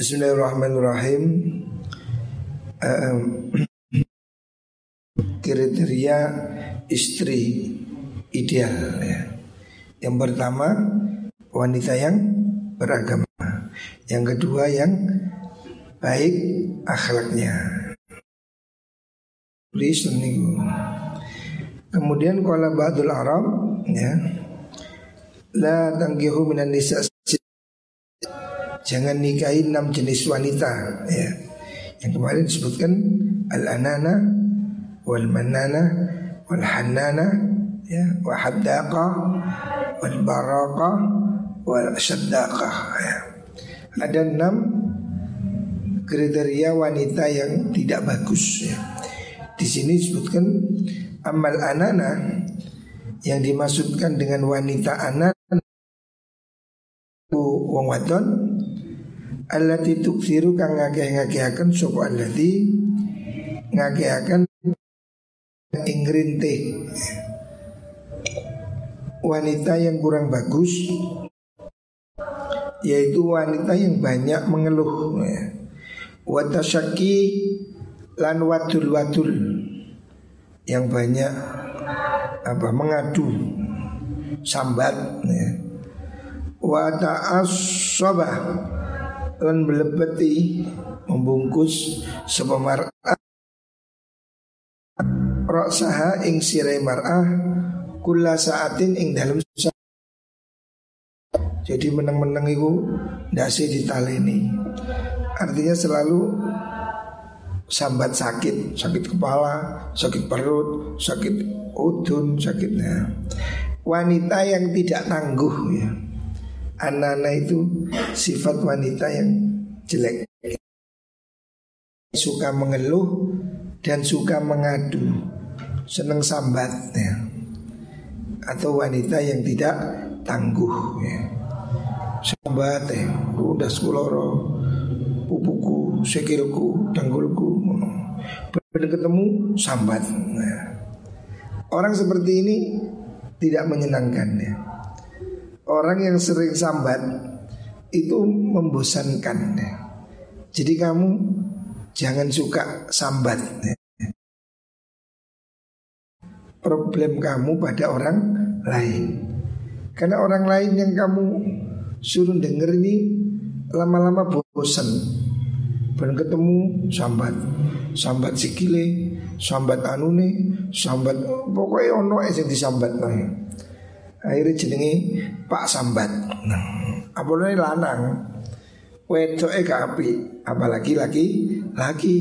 Bismillahirrahmanirrahim. Kriteria istri ideal ya. Yang pertama wanita yang beragama. Yang kedua yang baik akhlaknya. Kemudian kalau ba'dul Arab ya. La tangkihu minan nisa Jangan nikahi enam jenis wanita ya. Yang kemarin disebutkan al-anana wal manana wal hanana ya wa haddaqa wal baraka wal shaddaqah ya. Ada enam kriteria wanita yang tidak bagus ya. Di sini disebutkan amal anana yang dimaksudkan dengan wanita anak wong wadon allati tuksiru kang ngakeh-ngakehaken sapa allati ngakehaken ingrinte wanita yang kurang bagus yaitu wanita yang banyak mengeluh ya. Watasyaki lan wadul-wadul yang banyak apa mengadu sambat ya. Wa ta'assaba. Lan belebeti membungkus mar'ah. Roksaha ing sirai mar'ah Kula saatin ing dalam Jadi menang-menang itu Dasi ditaleni. Artinya selalu Sambat sakit Sakit kepala Sakit perut Sakit udun Sakitnya. Wanita yang tidak tangguh ya Anak-anak itu Sifat wanita yang jelek Suka mengeluh Dan suka mengadu Seneng sambat ya atau wanita yang tidak tangguh ya. Sambat ya, udah sekuloro pupuku, sekilku, tanggulku. Pada ketemu sambat. Nah, orang seperti ini tidak menyenangkan ya. Orang yang sering sambat itu membosankan. Jadi kamu jangan suka sambat problem kamu pada orang lain. Karena orang lain yang kamu suruh denger ini lama-lama bosan. Belum ketemu sambat, sambat sikile, sambat anune, sambat pokoknya ono yang disambat. Akhirnya jenenge Pak Sambat. Nah, apalagi lanang. Wedoke gak api, apalagi laki laki.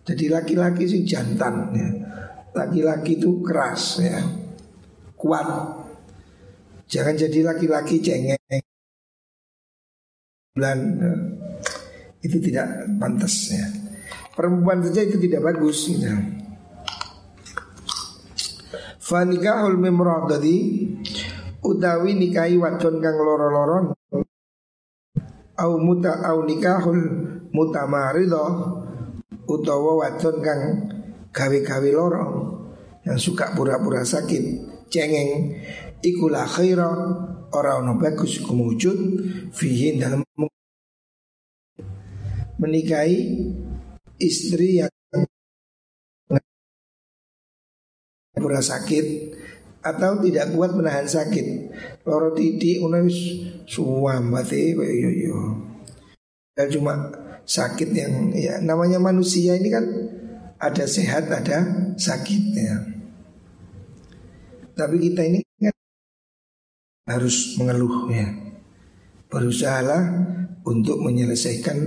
Jadi laki-laki sih jantan ya laki-laki itu keras ya kuat jangan jadi laki-laki cengeng bulan ya. itu tidak pantas ya perempuan saja itu tidak bagus ya. Fanikahul memradadi utawi nikahi wadon kang loro-loron. Au muta au nikahul mutamarido utawa wadon kang gawe-gawe lorong yang suka pura-pura sakit, cengeng, ikulah khaira orang ono bagus kumujud fihin dalam menikahi istri yang pura sakit atau tidak kuat menahan sakit loro titik unawis suambate yo yo dan cuma sakit yang ya namanya manusia ini kan ada sehat, ada sakitnya. Tapi kita ini kan harus mengeluh ya. Berusahalah untuk menyelesaikan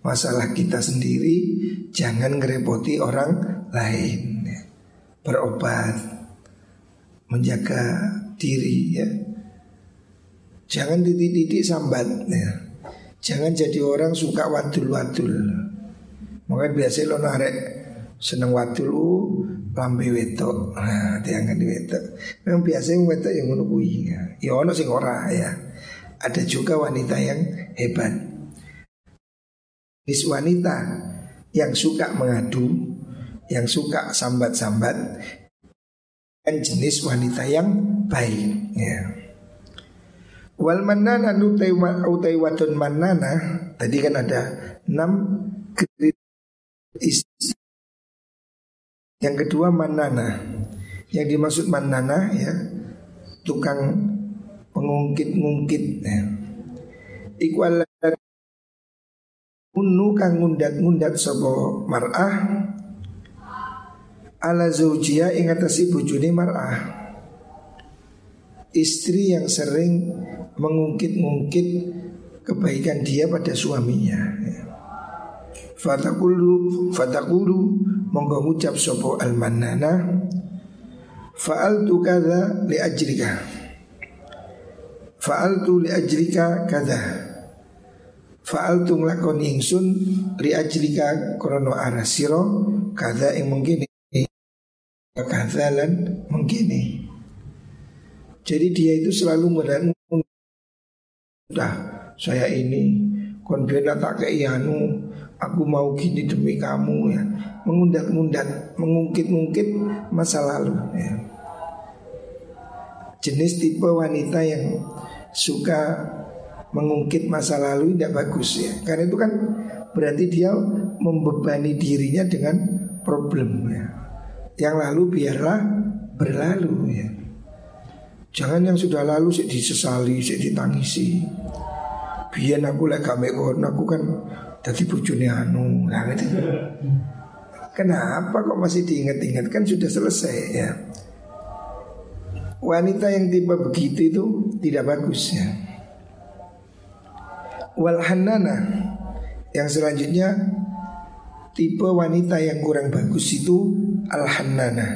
masalah kita sendiri, jangan ngerepoti orang lain. Ya. Berobat, menjaga diri ya. Jangan titik-titik sambat ya. Jangan jadi orang suka wadul-wadul. Makanya biasa lo narek seneng wadul lambe wetok. Nah, diangkat di wetok. Memang biasa yang wetok yang ngono kuwi. Ya, ya ono sing ora ya. Ada juga wanita yang hebat. Nis wanita yang suka mengadu, yang suka sambat-sambat, dan jenis wanita yang baik. Ya. Wal manana utai wadon manana Tadi kan ada enam Yang kedua manana. Yang dimaksud manana ya tukang pengungkit-ngungkit ya. Iku unu kang ngundat-ngundat sapa mar'ah ala zaujia ing atase bojone mar'ah. Istri yang sering mengungkit-ungkit kebaikan dia pada suaminya. Fatakulu fatakulu monggo ngucap sopo almanana faal tu kada li ajrika faal tu li ajrika kada faal tu nglakoni ingsun li ajrika krono arasiro kada yang mungkin kadalan mungkin jadi dia itu selalu Dah saya ini konbena tak keianu Aku mau gini demi kamu ya. Mengundat-undat Mengungkit-ungkit masa lalu ya. Jenis tipe wanita yang Suka Mengungkit masa lalu tidak bagus ya. Karena itu kan Berarti dia membebani dirinya dengan Problem ya Yang lalu biarlah berlalu ya Jangan yang sudah lalu sih disesali, sih ditangisi. Biar aku lagi mekon, aku kan jadi bujuni anu. Nah, gitu. Kenapa kok masih diingat-ingat kan sudah selesai ya. Wanita yang tipe begitu itu tidak bagus ya. Walhanana yang selanjutnya tipe wanita yang kurang bagus itu al-hannana.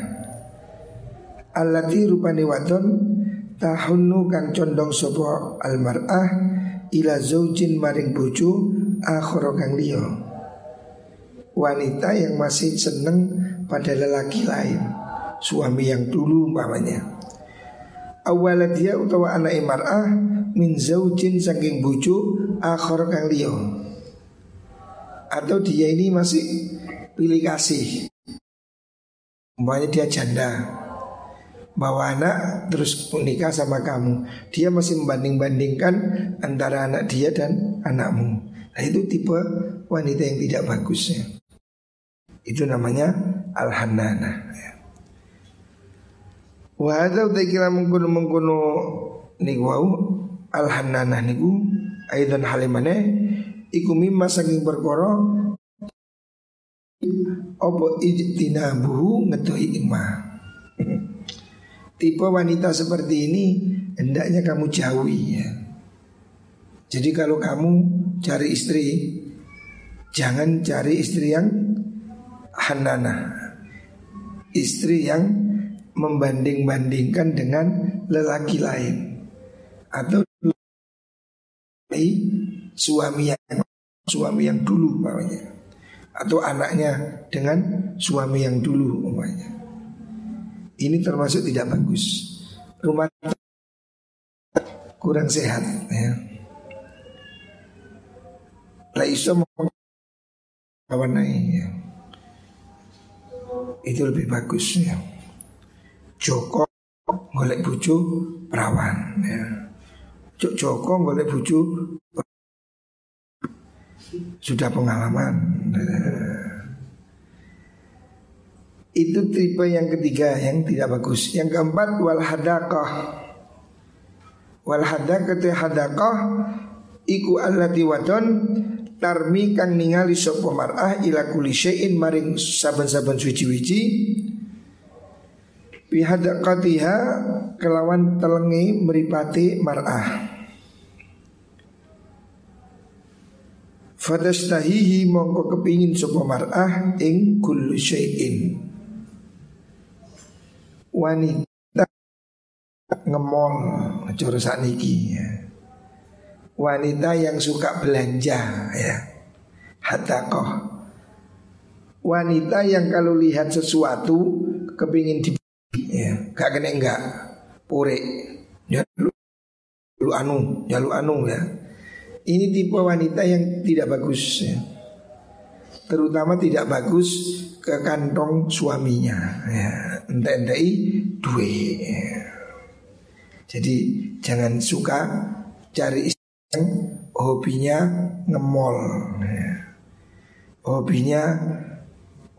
Allati rupani wadon tahunnu kang condong sopo almar'ah ila zaujin maring bojo akhara kang liya. Wanita yang masih seneng pada lelaki lain, suami yang dulu umpamanya. Awalnya dia utawa anak mar'ah min zaujin saking bojo akhara kang liya. Atau dia ini masih pilih kasih. Umpamanya dia janda, bawa anak terus menikah sama kamu Dia masih membanding-bandingkan antara anak dia dan anakmu Nah itu tipe wanita yang tidak bagus ya. Itu namanya al-hanana ya. Wa hadza utakila mengkono mengkono niku wau al-hanana niku aidan halimane iku mimma saking perkara apa ijtinabuhu ngedohi imah Tipe wanita seperti ini hendaknya kamu jauhi ya. Jadi kalau kamu cari istri Jangan cari istri yang hanana. Istri yang membanding-bandingkan dengan lelaki lain. Atau suami yang suami yang dulu namanya atau anaknya dengan suami yang dulu umpamanya. Ini termasuk tidak bagus. Rumah kurang sehat ya. Lah iso kawan ya. Itu lebih bagus ya. Joko golek bucu perawan ya. Joko golek bucu sudah pengalaman. Itu tipe yang ketiga yang tidak bagus. Yang keempat wal hadaqah. Wal hadaqah hadaqah iku allati wadon tarmi kang ningali sapa mar'ah ila kulli syai'in maring saben-saben suci-wici bi hadaqatiha kelawan telengi meripati mar'ah Fadastahihi mongko kepingin sapa mar'ah ing kulli syai'in wanita ngemol cara sakniki ya. Wanita yang suka belanja ya. Hatakoh. Wanita yang kalau lihat sesuatu kepingin di ya, gak kena enggak pure ya lu, lu anu, ya lu anu ya. Ini tipe wanita yang tidak bagus ya. Terutama tidak bagus ke kantong suaminya ya entek-enteki duit ya. jadi jangan suka cari istri yang hobinya ngemol. Ya. Hobinya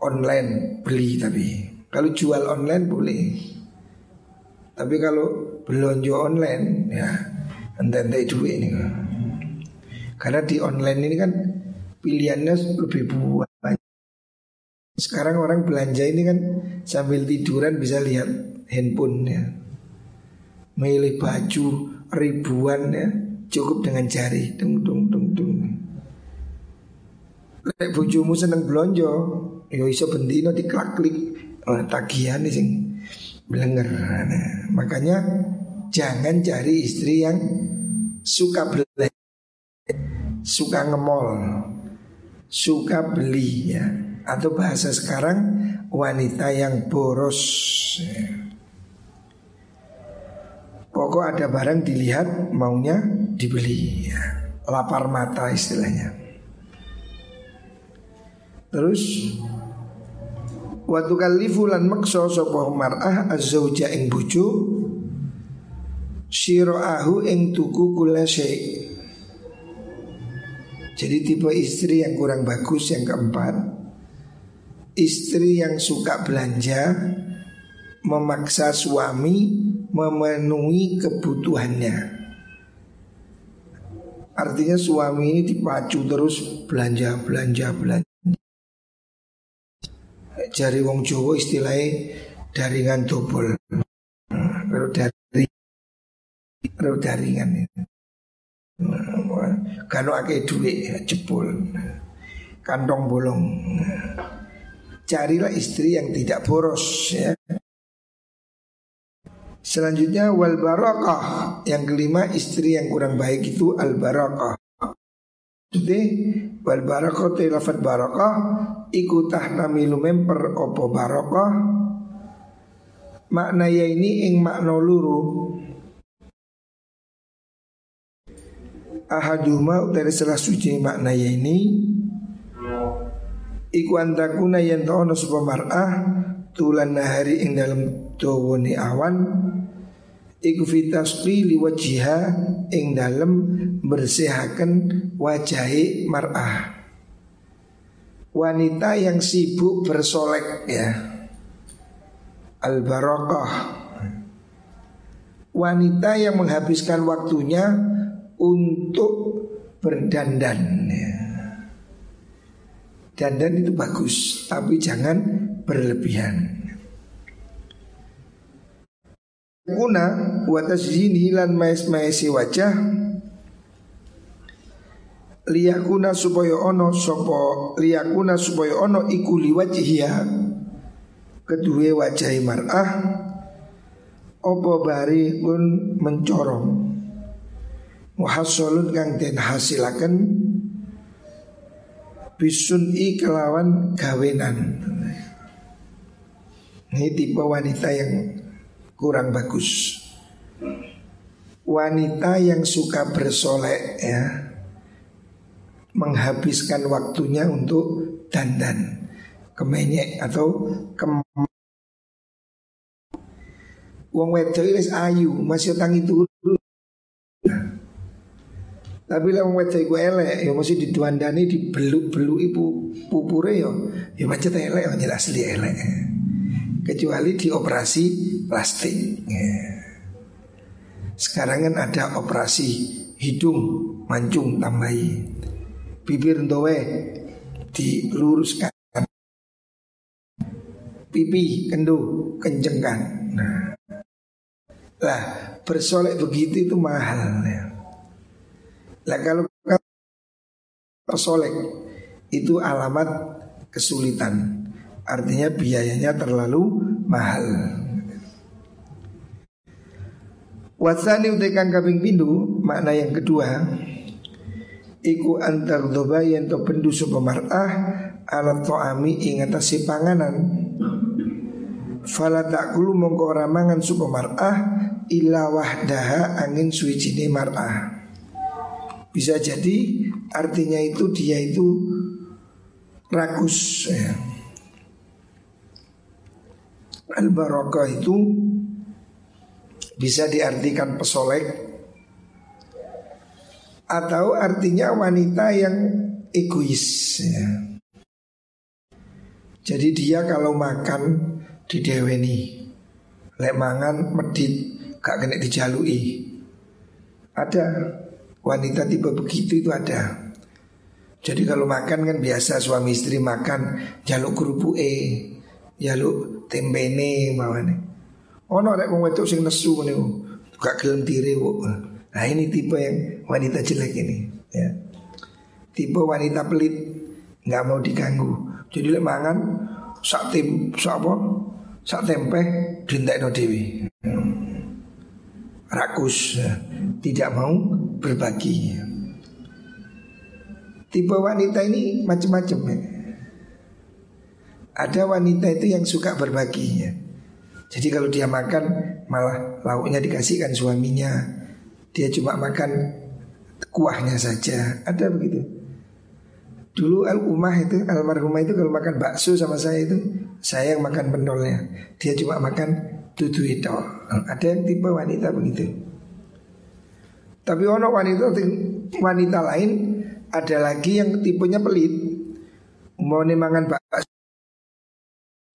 online beli tapi kalau jual online boleh. Tapi kalau belanja online ya ente duit ini. Karena di online ini kan pilihannya lebih banyak. Sekarang orang belanja ini kan sambil tiduran bisa lihat handphonenya. Milih baju ribuan ya, cukup dengan jari. Dung dung dung dung. Lek bojomu seneng belanja, yo iso bendino diklak-klik oh, tagihan sing blenger. Nah, makanya jangan cari istri yang suka beli, suka ngemol, suka beli ya. Atau bahasa sekarang wanita yang boros. Ya. Pokok ada barang dilihat maunya dibeli ya. Lapar mata istilahnya Terus Waktu kalifu lan makso sopoh mar'ah az-zawja ing bucu Siro'ahu ing tuku kula Jadi tipe istri yang kurang bagus yang keempat Istri yang suka belanja Memaksa suami memenuhi kebutuhannya. Artinya suami ini dipacu terus belanja, belanja, belanja. Jari wong Jawa istilahnya daringan dobol. Kalau dari daringan itu Kalau ake duit jebol Kantong bolong. Carilah istri yang tidak boros ya. Selanjutnya wal barakah Yang kelima istri yang kurang baik itu al barakah Jadi wal te lafad barakah Iku tahtamilu memper opo barakah Makna ya ini ing makna luru Ahaduma utari salah suci makna ini Iku antakuna yang ta'ona supa mar'ah Tulan nahari ing dalam dawani awan iku fitasqi liwajiha ing dalem bersihaken wajahi mar'ah. Wanita yang sibuk bersolek ya. Al barokah wanita yang menghabiskan waktunya untuk berdandan. Ya. dandan itu bagus tapi jangan berlebihan. Kuna wa tasjini lan maes-maesi wajah. Liyakuna supaya ono sopo liyakuna supaya ono iku liwajhiha kedua wajah mar'ah. Opo bari pun mencorong muhasolun kang den hasilaken bisun i kelawan gawenan ini tipe wanita yang kurang bagus. Wanita yang suka bersolek ya menghabiskan waktunya untuk dandan kemenyek atau kem Wong wedok wis ayu, masih tangi turu. Tapi lah wedok iku elek, ya mesti diduandani dibeluk-beluk ibu pupure yo, ya macet elek, jelas asli elek. Kecuali dioperasi plastik ya. Sekarang kan ada operasi hidung mancung tambahi Bibir ndowe diluruskan Pipi kendu kencengkan Nah lah bersolek begitu itu mahal ya. Lah kalau bersolek itu alamat kesulitan. Artinya biayanya terlalu mahal. Wasani utekan kaping pindu Makna yang kedua Iku antar doba yang to pendu mar'ah Alat to'ami ingatasi panganan. Fala takulu mongko ramangan mar'ah Illa wahdaha angin suwijini mar'ah Bisa jadi artinya itu dia itu rakus ya. Al itu bisa diartikan pesolek Atau artinya wanita yang egois ya. Jadi dia kalau makan di deweni Lek mangan medit gak kena dijalui Ada wanita tipe begitu itu ada Jadi kalau makan kan biasa suami istri makan jaluk kerupuk e Jaluk tembene mawane Ono rek wong wedok sing nesu ngene gak gelem tire Nah ini tipe yang wanita jelek ini ya. Tipe wanita pelit nggak mau diganggu jadi lek mangan sak tim sak apa? Sak tempe dintekno dewi. Rakus ya. tidak mau berbagi. Tipe wanita ini macam-macam ya. Ada wanita itu yang suka berbagi ya. Jadi kalau dia makan malah lauknya dikasihkan suaminya. Dia cuma makan kuahnya saja. Ada begitu. Dulu al umah itu almarhumah itu kalau makan bakso sama saya itu saya yang makan pendolnya. Dia cuma makan tutu itu. Ada yang tipe wanita begitu. Tapi ono wanita wanita lain ada lagi yang tipenya pelit. Mau nih makan bakso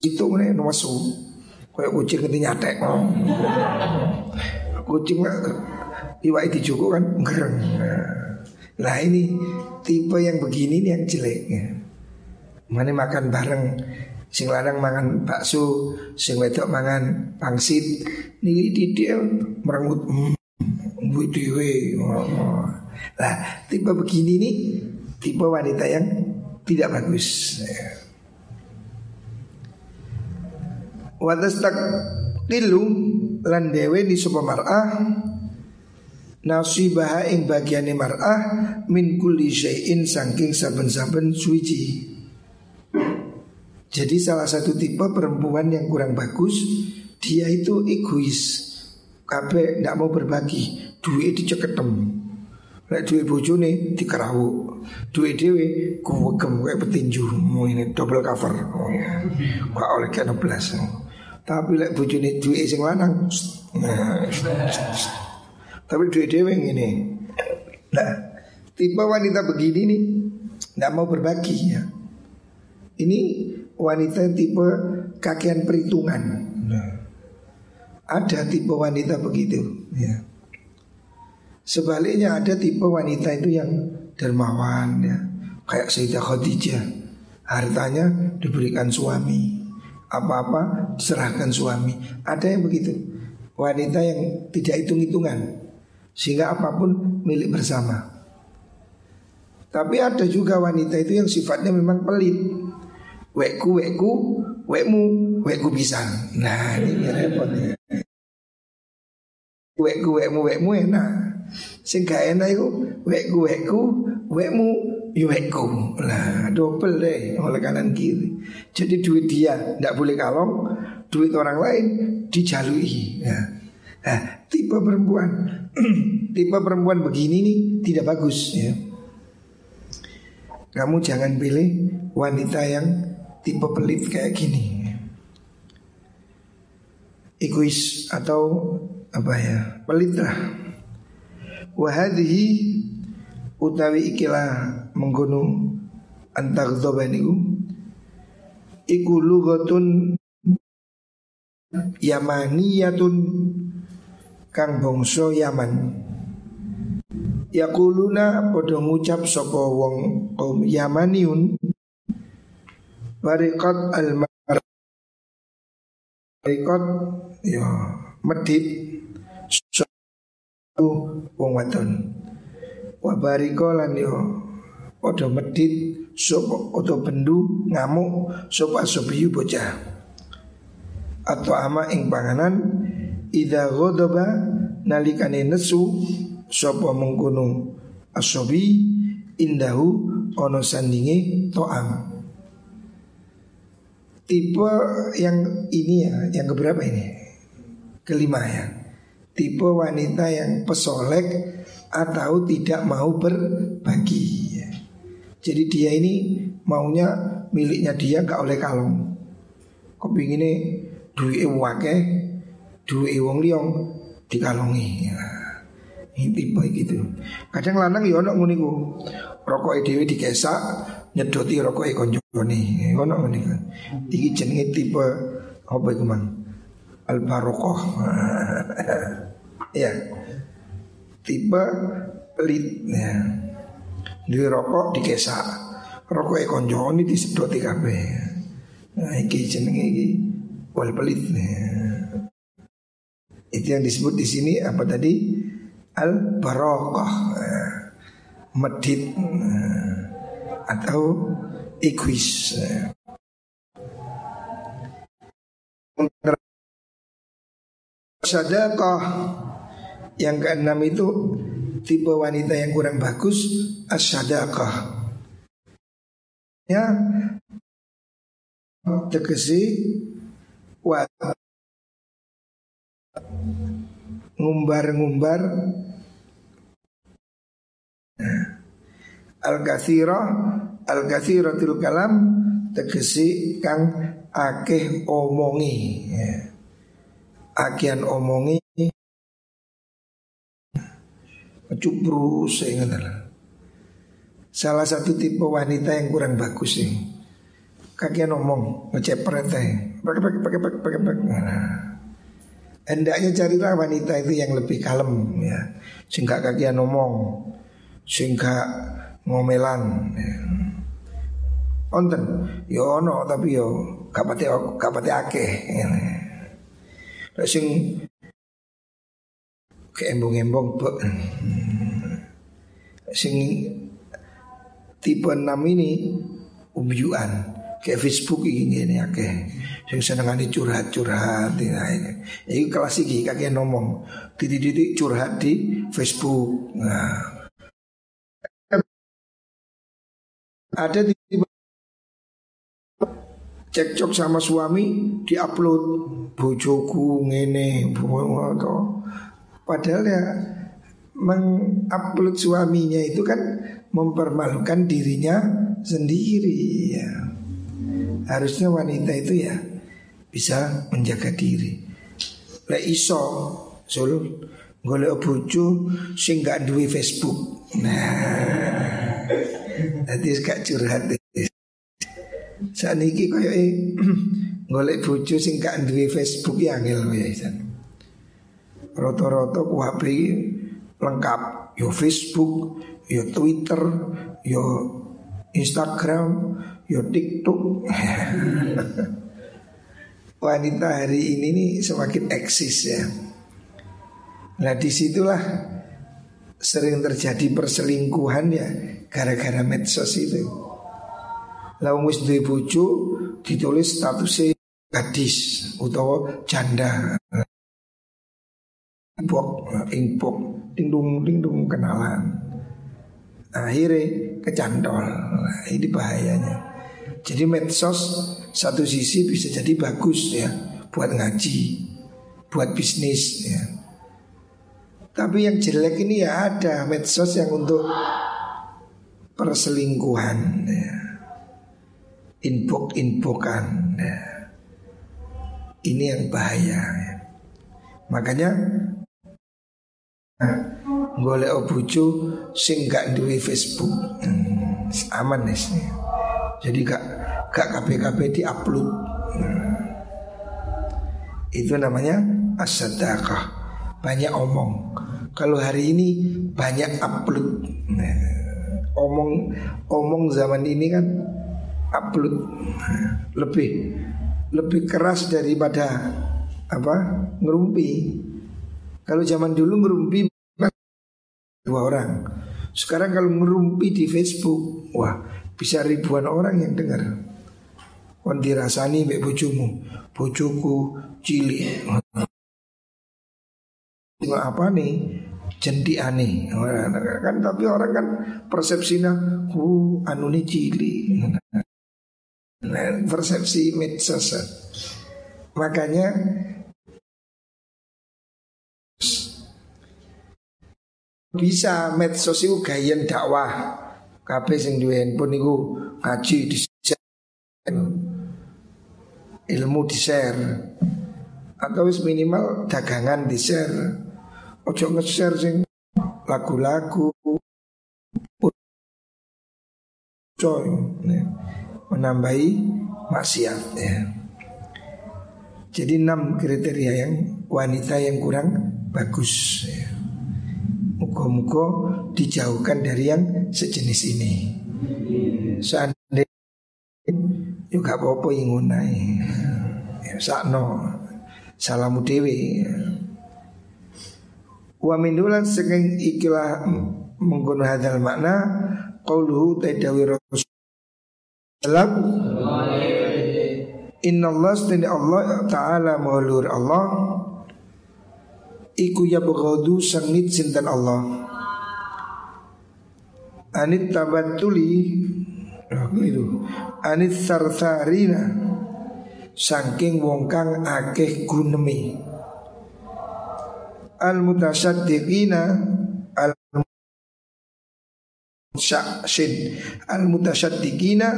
itu nih nuasu. Kayak kucing ketika nyatek. Kucing iwak itu kan ngereng. Nah ini tipe yang begini nih yang jelek. Mana makan bareng Sing lanang mangan bakso, sing wedok mangan pangsit. Niki didik merengut mbui dewe. Lah, tipe begini nih tipe wanita yang tidak bagus. Wadas tak tilu lan dewe di supermarah nasibaha ing bagiane mar'ah min kulli syai'in saking saben-saben suci. Jadi salah satu tipe perempuan yang kurang bagus dia itu egois. Kabeh ndak mau berbagi, duit diceketem. Lek duit bojone dikerawuk. Duit dhewe kuwegem kayak petinju. Mau ini double cover. Oh ya. Kok oleh kena belas. Tapi lek bojone duit sing lanang. Tapi duit dewe ini. Nah, tipe wanita begini nih nggak mau berbagi ya. Ini wanita tipe kakian perhitungan. Nah, ada tipe wanita begitu ya. Sebaliknya ada tipe wanita itu yang dermawan ya. Kayak Sayyidah Khadijah. Hartanya diberikan suami. Apa-apa diserahkan suami. Ada yang begitu. Wanita yang tidak hitung-hitungan. Sehingga apa pun milik bersama Tapi ada juga wanita itu yang sifatnya memang pelit Wekku, wekku, wekmu, wekku bisa Nah ini repot ya Wekku, wekmu, wekmu enak Sing gak enak itu Wekku, wekku, wekmu, wekku Nah double deh oleh kanan kiri Jadi duit dia tidak boleh kalong Duit orang lain dijalui ya. Nah, tipe perempuan tipe perempuan begini nih tidak bagus ya. Kamu jangan pilih wanita yang tipe pelit kayak gini. Egois atau apa ya? Pelit lah. Wahadihi utawi ikilah menggunung antar dobaniku iku lugatun yamaniyatun kang bangsa Yaman. Yakuluna padha ngucap sapa wong kaum Yamaniun Bariqat al Bariqat ya medit wong wadon. Wa bariko lan yo padha medit sapa utawa bendu ngamuk sapa asobiyu bocah. Atau ama ing panganan Ida ghadaba nalikane nesu sapa mengkono asobi indahu ono sandinge to'am. Tipe yang ini ya, yang keberapa ini? Kelima ya. Tipe wanita yang pesolek atau tidak mau berbagi. Jadi dia ini maunya miliknya dia gak oleh kalong. Kepinginnya duit wakeh duwe wong liya dikalongi. Ya. tipe gitu. Kadang lanang ya ono ngono iku. Rokoke dhewe dikesak, nyedoti rokoke konjone. Ono ngene iku. Iki jenenge tipe apa iku mang? Al barokoh. ya. Tipe pelit ya. Duwe rokok dikesak. Rokoke konjone disedoti kabeh. Nah, iki jenenge iki wal pelit. Ya. Itu yang disebut di sini apa tadi? al barokah eh, medit eh, atau egois eh. Sadaqah. Yang keenam itu tipe wanita yang kurang bagus asadaqah. Ya. Tegesi ngumbar-ngumbar. Al-kathira Al-kathiratul kalam Tegesi kang akeh omongi. Ya. Akian omongi Cupru sehingga Salah satu tipe wanita yang kurang bagus sih Kakian ngomong Ngecepret Pakai pakai pakai pakai pakai pakai nah. Hendaknya carilah wanita itu yang lebih kalem ya. Sehingga kakian ngomong Sehingga ngomelan ya. Onten Yo ya no tapi yo Kapati kapati akeh ya. Sing Keembong-embong Sing Tipe 6 ini Umyuan Kayak Facebook ini ini akeh Sing senengane curhat-curhat ya. Iki kelas iki kakek ngomong titik-titik curhat di Facebook. Nah. Ada di cekcok sama suami diupload bojoku ngene padahal ya mengupload suaminya itu kan mempermalukan dirinya sendiri ya harusnya wanita itu ya bisa menjaga diri. Le iso sul golek bojo sing gak duwe Facebook. Nah. Dadi gak curhat. Saniki koyo golek bojo sing gak duwe Facebook ya angel ya isan. HP lengkap yo Facebook, yo Twitter, yo Instagram, yo TikTok. wanita hari ini nih semakin eksis ya. Nah di situlah sering terjadi perselingkuhan ya gara-gara medsos itu. Lalu wis duwe bojo ditulis statusnya gadis utawa janda. Impok, impok, dingdung, dingdung kenalan. Akhirnya kecantol. Nah, ini bahayanya. Jadi medsos satu sisi bisa jadi bagus ya buat ngaji, buat bisnis ya. Tapi yang jelek ini ya ada medsos yang untuk perselingkuhan ya. Inpok-inpokan ya. Ini yang bahaya ya. Makanya nah, obucu sing gak duwe Facebook. Hmm, aman nih. Jadi gak gak KPKP di upload. Nah, itu namanya asadakah banyak omong. Kalau hari ini banyak upload. Nah, omong omong zaman ini kan upload lebih lebih keras daripada apa ngerumpi. Kalau zaman dulu ngerumpi dua orang. Sekarang kalau ngerumpi di Facebook, wah bisa ribuan orang yang dengar. Kon dirasani mbek bojomu, bojoku cilik. apa nih? Jendi aneh kan tapi orang kan persepsinya hu anu nih cili nah, persepsi medsos makanya bisa medsos itu gayen dakwah. Kabeh sing duwe handphone niku ngaji di ilmu di share atau minimal dagangan di share ojo nge-share sing lagu-lagu. Coy ya, menambahi maksiat ya. Jadi enam kriteria yang wanita yang kurang bagus ya. Muka-muka dijauhkan dari yang sejenis ini Seandainya juga apa-apa yang ngunai ya, Sakno Salamu dewi Wa minulan sekeng ikilah menggunakan hadal makna qauluhu tadawi Rasulullah Inna Allah sendiri Allah Ta'ala maulur Allah. Iku ya begodu sangit sintan Allah. Anit tabatuli itu. Anit sarsarina Sangking wong kang akeh gunemi. Al mutasaddiqina Al syaksin. Al mutasyaddiqina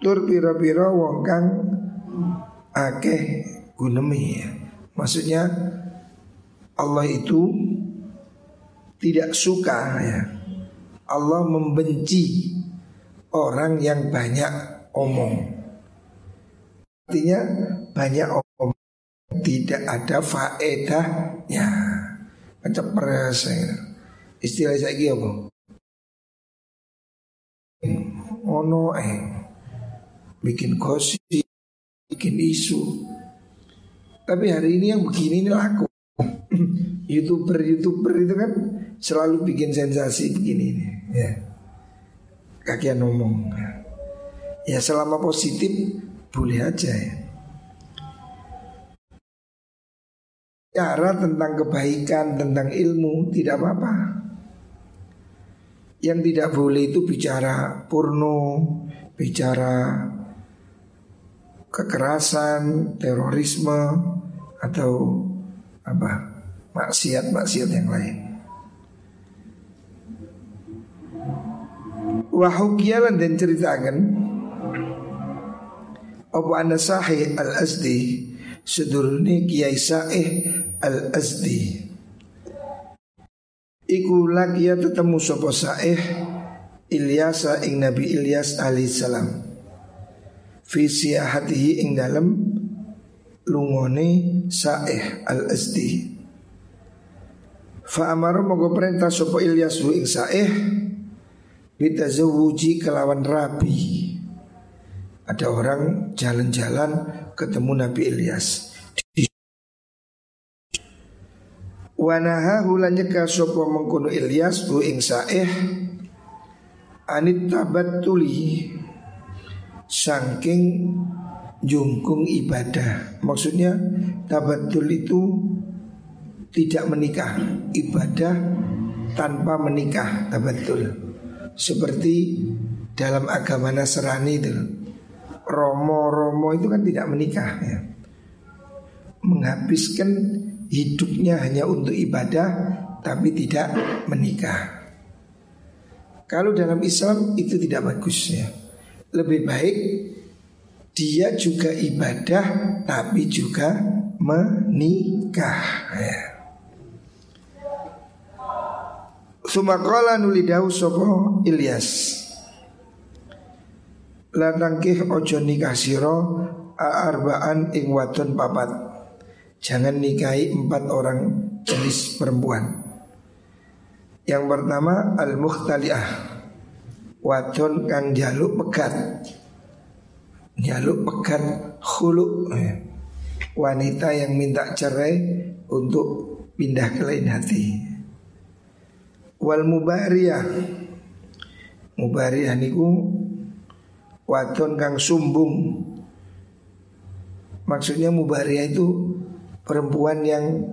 tur pira-pira wong kang akeh gunemi. Maksudnya Allah itu tidak suka ya. Allah membenci orang yang banyak omong. Artinya banyak omong tidak ada faedahnya. Macam peras istilah saya apa ono eh bikin gosip, bikin isu. Tapi hari ini yang begini ini laku. Youtuber-youtuber itu kan selalu bikin sensasi begini ini. Ya. Kakian ngomong. Ya selama positif boleh aja ya. Cara tentang kebaikan, tentang ilmu tidak apa-apa. Yang tidak boleh itu bicara porno, bicara kekerasan, terorisme atau apa maksiat-maksiat yang lain. Wahukialan dan ceritakan Apa anda sahih al-azdi Seduruni kiai sahih al-azdi Iku lagi ya ketemu sopo saeh Ilyas ing Nabi Ilyas salam. Fi hatihi ing dalem lungone saeh al asdi Fa amaro mogo perintah sopo Ilyas ing saeh Bitazawuji kelawan rapi Ada orang jalan-jalan ketemu Nabi Ilyas Wanaha hulan nyeka sopo mengkono Ilyas bu ing saeh anit tuli saking jungkung ibadah. Maksudnya tabatul itu tidak menikah, ibadah tanpa menikah tabatul. Seperti dalam agama Nasrani itu Romo-romo itu kan tidak menikah ya. Menghabiskan hidupnya hanya untuk ibadah tapi tidak menikah. Kalau dalam Islam itu tidak bagus ya. Lebih baik dia juga ibadah tapi juga menikah. Ya. Sumakola nulidahu sopo Ilyas Latangkih ojo nikah siro Arbaan ing wadon papat Jangan nikahi empat orang jenis perempuan. Yang pertama Al-Mukhtali'ah. Wadon kang jaluk pekat Jaluk pekat khulu ya. Wanita yang minta cerai Untuk pindah ke lain hati. Wal mubariyah Mubariyah niku Wadon kang sumbung. Maksudnya mubariyah itu perempuan yang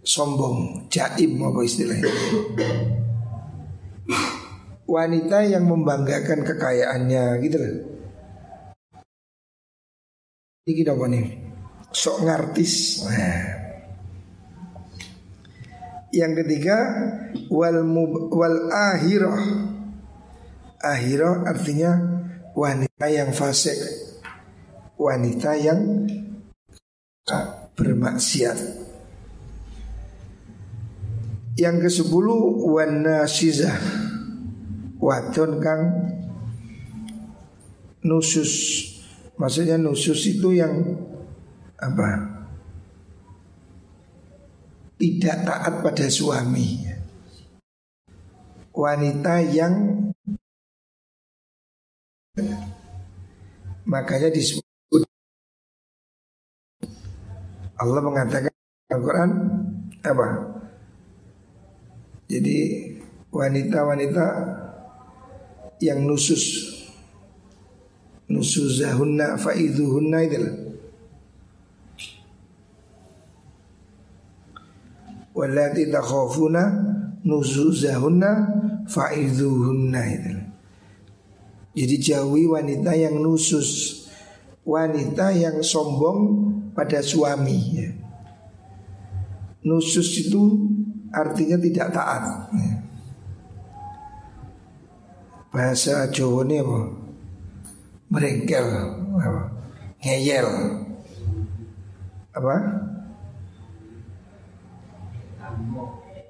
sombong, jaim apa istilahnya. Wanita yang membanggakan kekayaannya gitu loh. Ini kita apa nih? Sok ngartis. Nah. Yang ketiga wal mub, wal ahiroh. Artinya wanita yang fasik. Wanita yang bermaksiat. Yang ke sepuluh wana sizah wadon kang nusus. Maksudnya nusus itu yang apa? Tidak taat pada suami. Wanita yang makanya disebut Allah mengatakan Al-Quran apa jadi wanita-wanita yang nusus nusuzahunna faidhuhunna itu. Walati takhafuna nusuzahunna faidhuhunna itu. Jadi jauhi wanita yang nusus Wanita yang sombong pada suami ya. Nusus itu artinya tidak taat ya. Bahasa Jawa ini apa? Merengkel apa? Ngeyel Apa?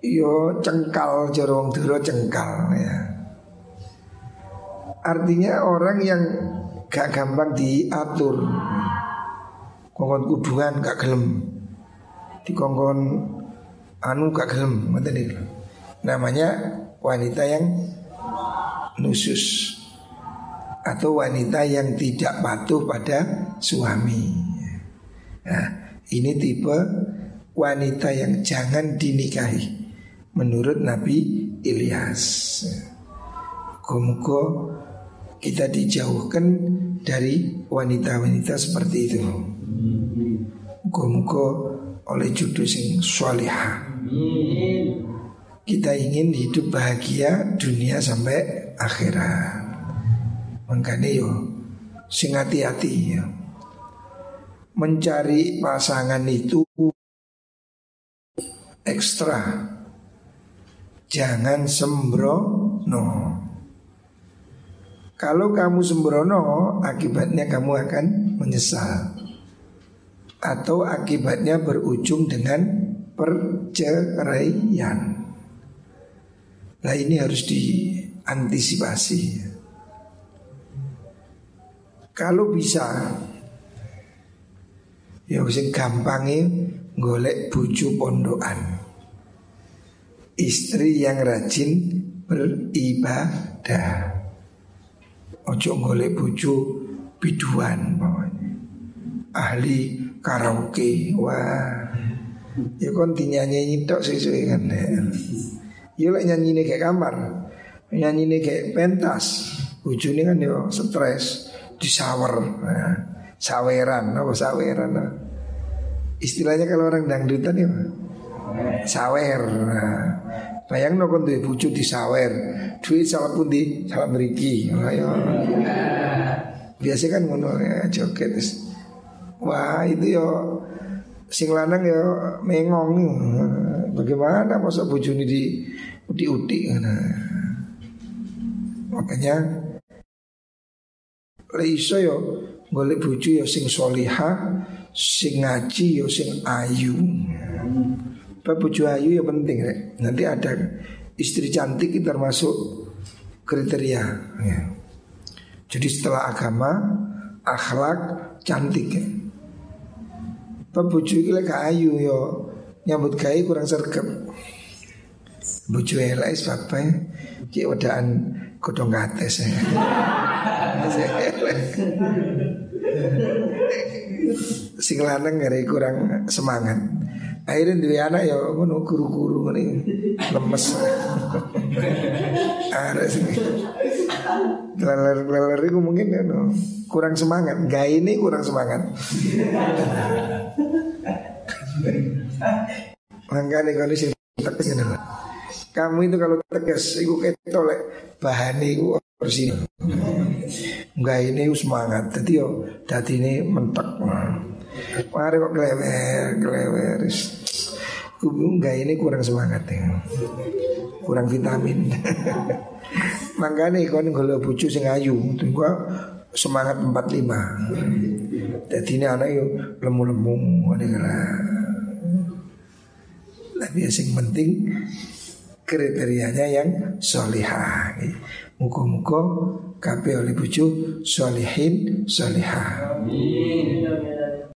Yo cengkal jorong duro cengkal ya. Artinya orang yang gak gampang diatur. Kongkon kudungan gak gelem. Di kongkon anu gak gelem, Namanya wanita yang nusus atau wanita yang tidak patuh pada suami. Nah, ini tipe wanita yang jangan dinikahi menurut Nabi Ilyas. Muka kita dijauhkan dari wanita-wanita seperti itu. Muka-muka oleh judul sing solihah. Kita ingin hidup bahagia dunia sampai akhirat. Makanya yo sing hati-hati ya. Mencari pasangan itu ekstra. Jangan sembrono. Kalau kamu sembrono, akibatnya kamu akan menyesal. Atau akibatnya berujung dengan perceraian. Nah ini harus diantisipasi Kalau bisa Ya sing gampangnya golek buju pondokan Istri yang rajin beribadah Ojo golek buju biduan bawahnya Ahli karaoke Wah. Ya kon dinyanyi tok sesuai kan Ya lek nyanyi ini kayak kamar Nyanyi ini kayak pentas ini kan yo stres Disawer nah, Saweran Apa saweran nah. Istilahnya kalau orang dangdutan ya Sawer nah, Bayang no kon duwe bojo disawer Duit sawer pun di sawer beriki Ayo Biasa kan ngono ya joget Wah itu yo sing lanang yo mengong bagaimana masa bojone di uti-uti. Makanya Leisa yo golek bojo yo sing soliha, sing ngaji yo sing ayu. Bojo ayu ya penting rek. Nanti ada istri cantik termasuk kriteria. Ya. Jadi setelah agama, akhlak, cantik. Ya. Pak bojo iki ayu yo nyambut gawe kurang sergap. Bojo elek sebab Cik wedaan godong kates ya. Sing lanang ngeri kurang semangat. Akhirnya dua anak ya ngono guru-guru ngene lemes. Ada sih. Leler-leler itu mungkin ya no, kurang semangat. Gak ini kurang semangat. Makanya kondisi tegas ini Kamu itu kalau tegas, itu ketolek bahan itu bersih. Enggak ini semangat. Jadi yo, dati ini mentek. Mari kok kelewer, kelewer. Kubu enggak ini kurang semangat ya. Kurang vitamin. Makanya kon kalau bucu sing ayu, gua semangat 45. Jadi ini anak yuk lemu-lemu, Tapi yang penting kriterianya yang solihah. Muka-muka kabeh oleh bojo solihin solihah.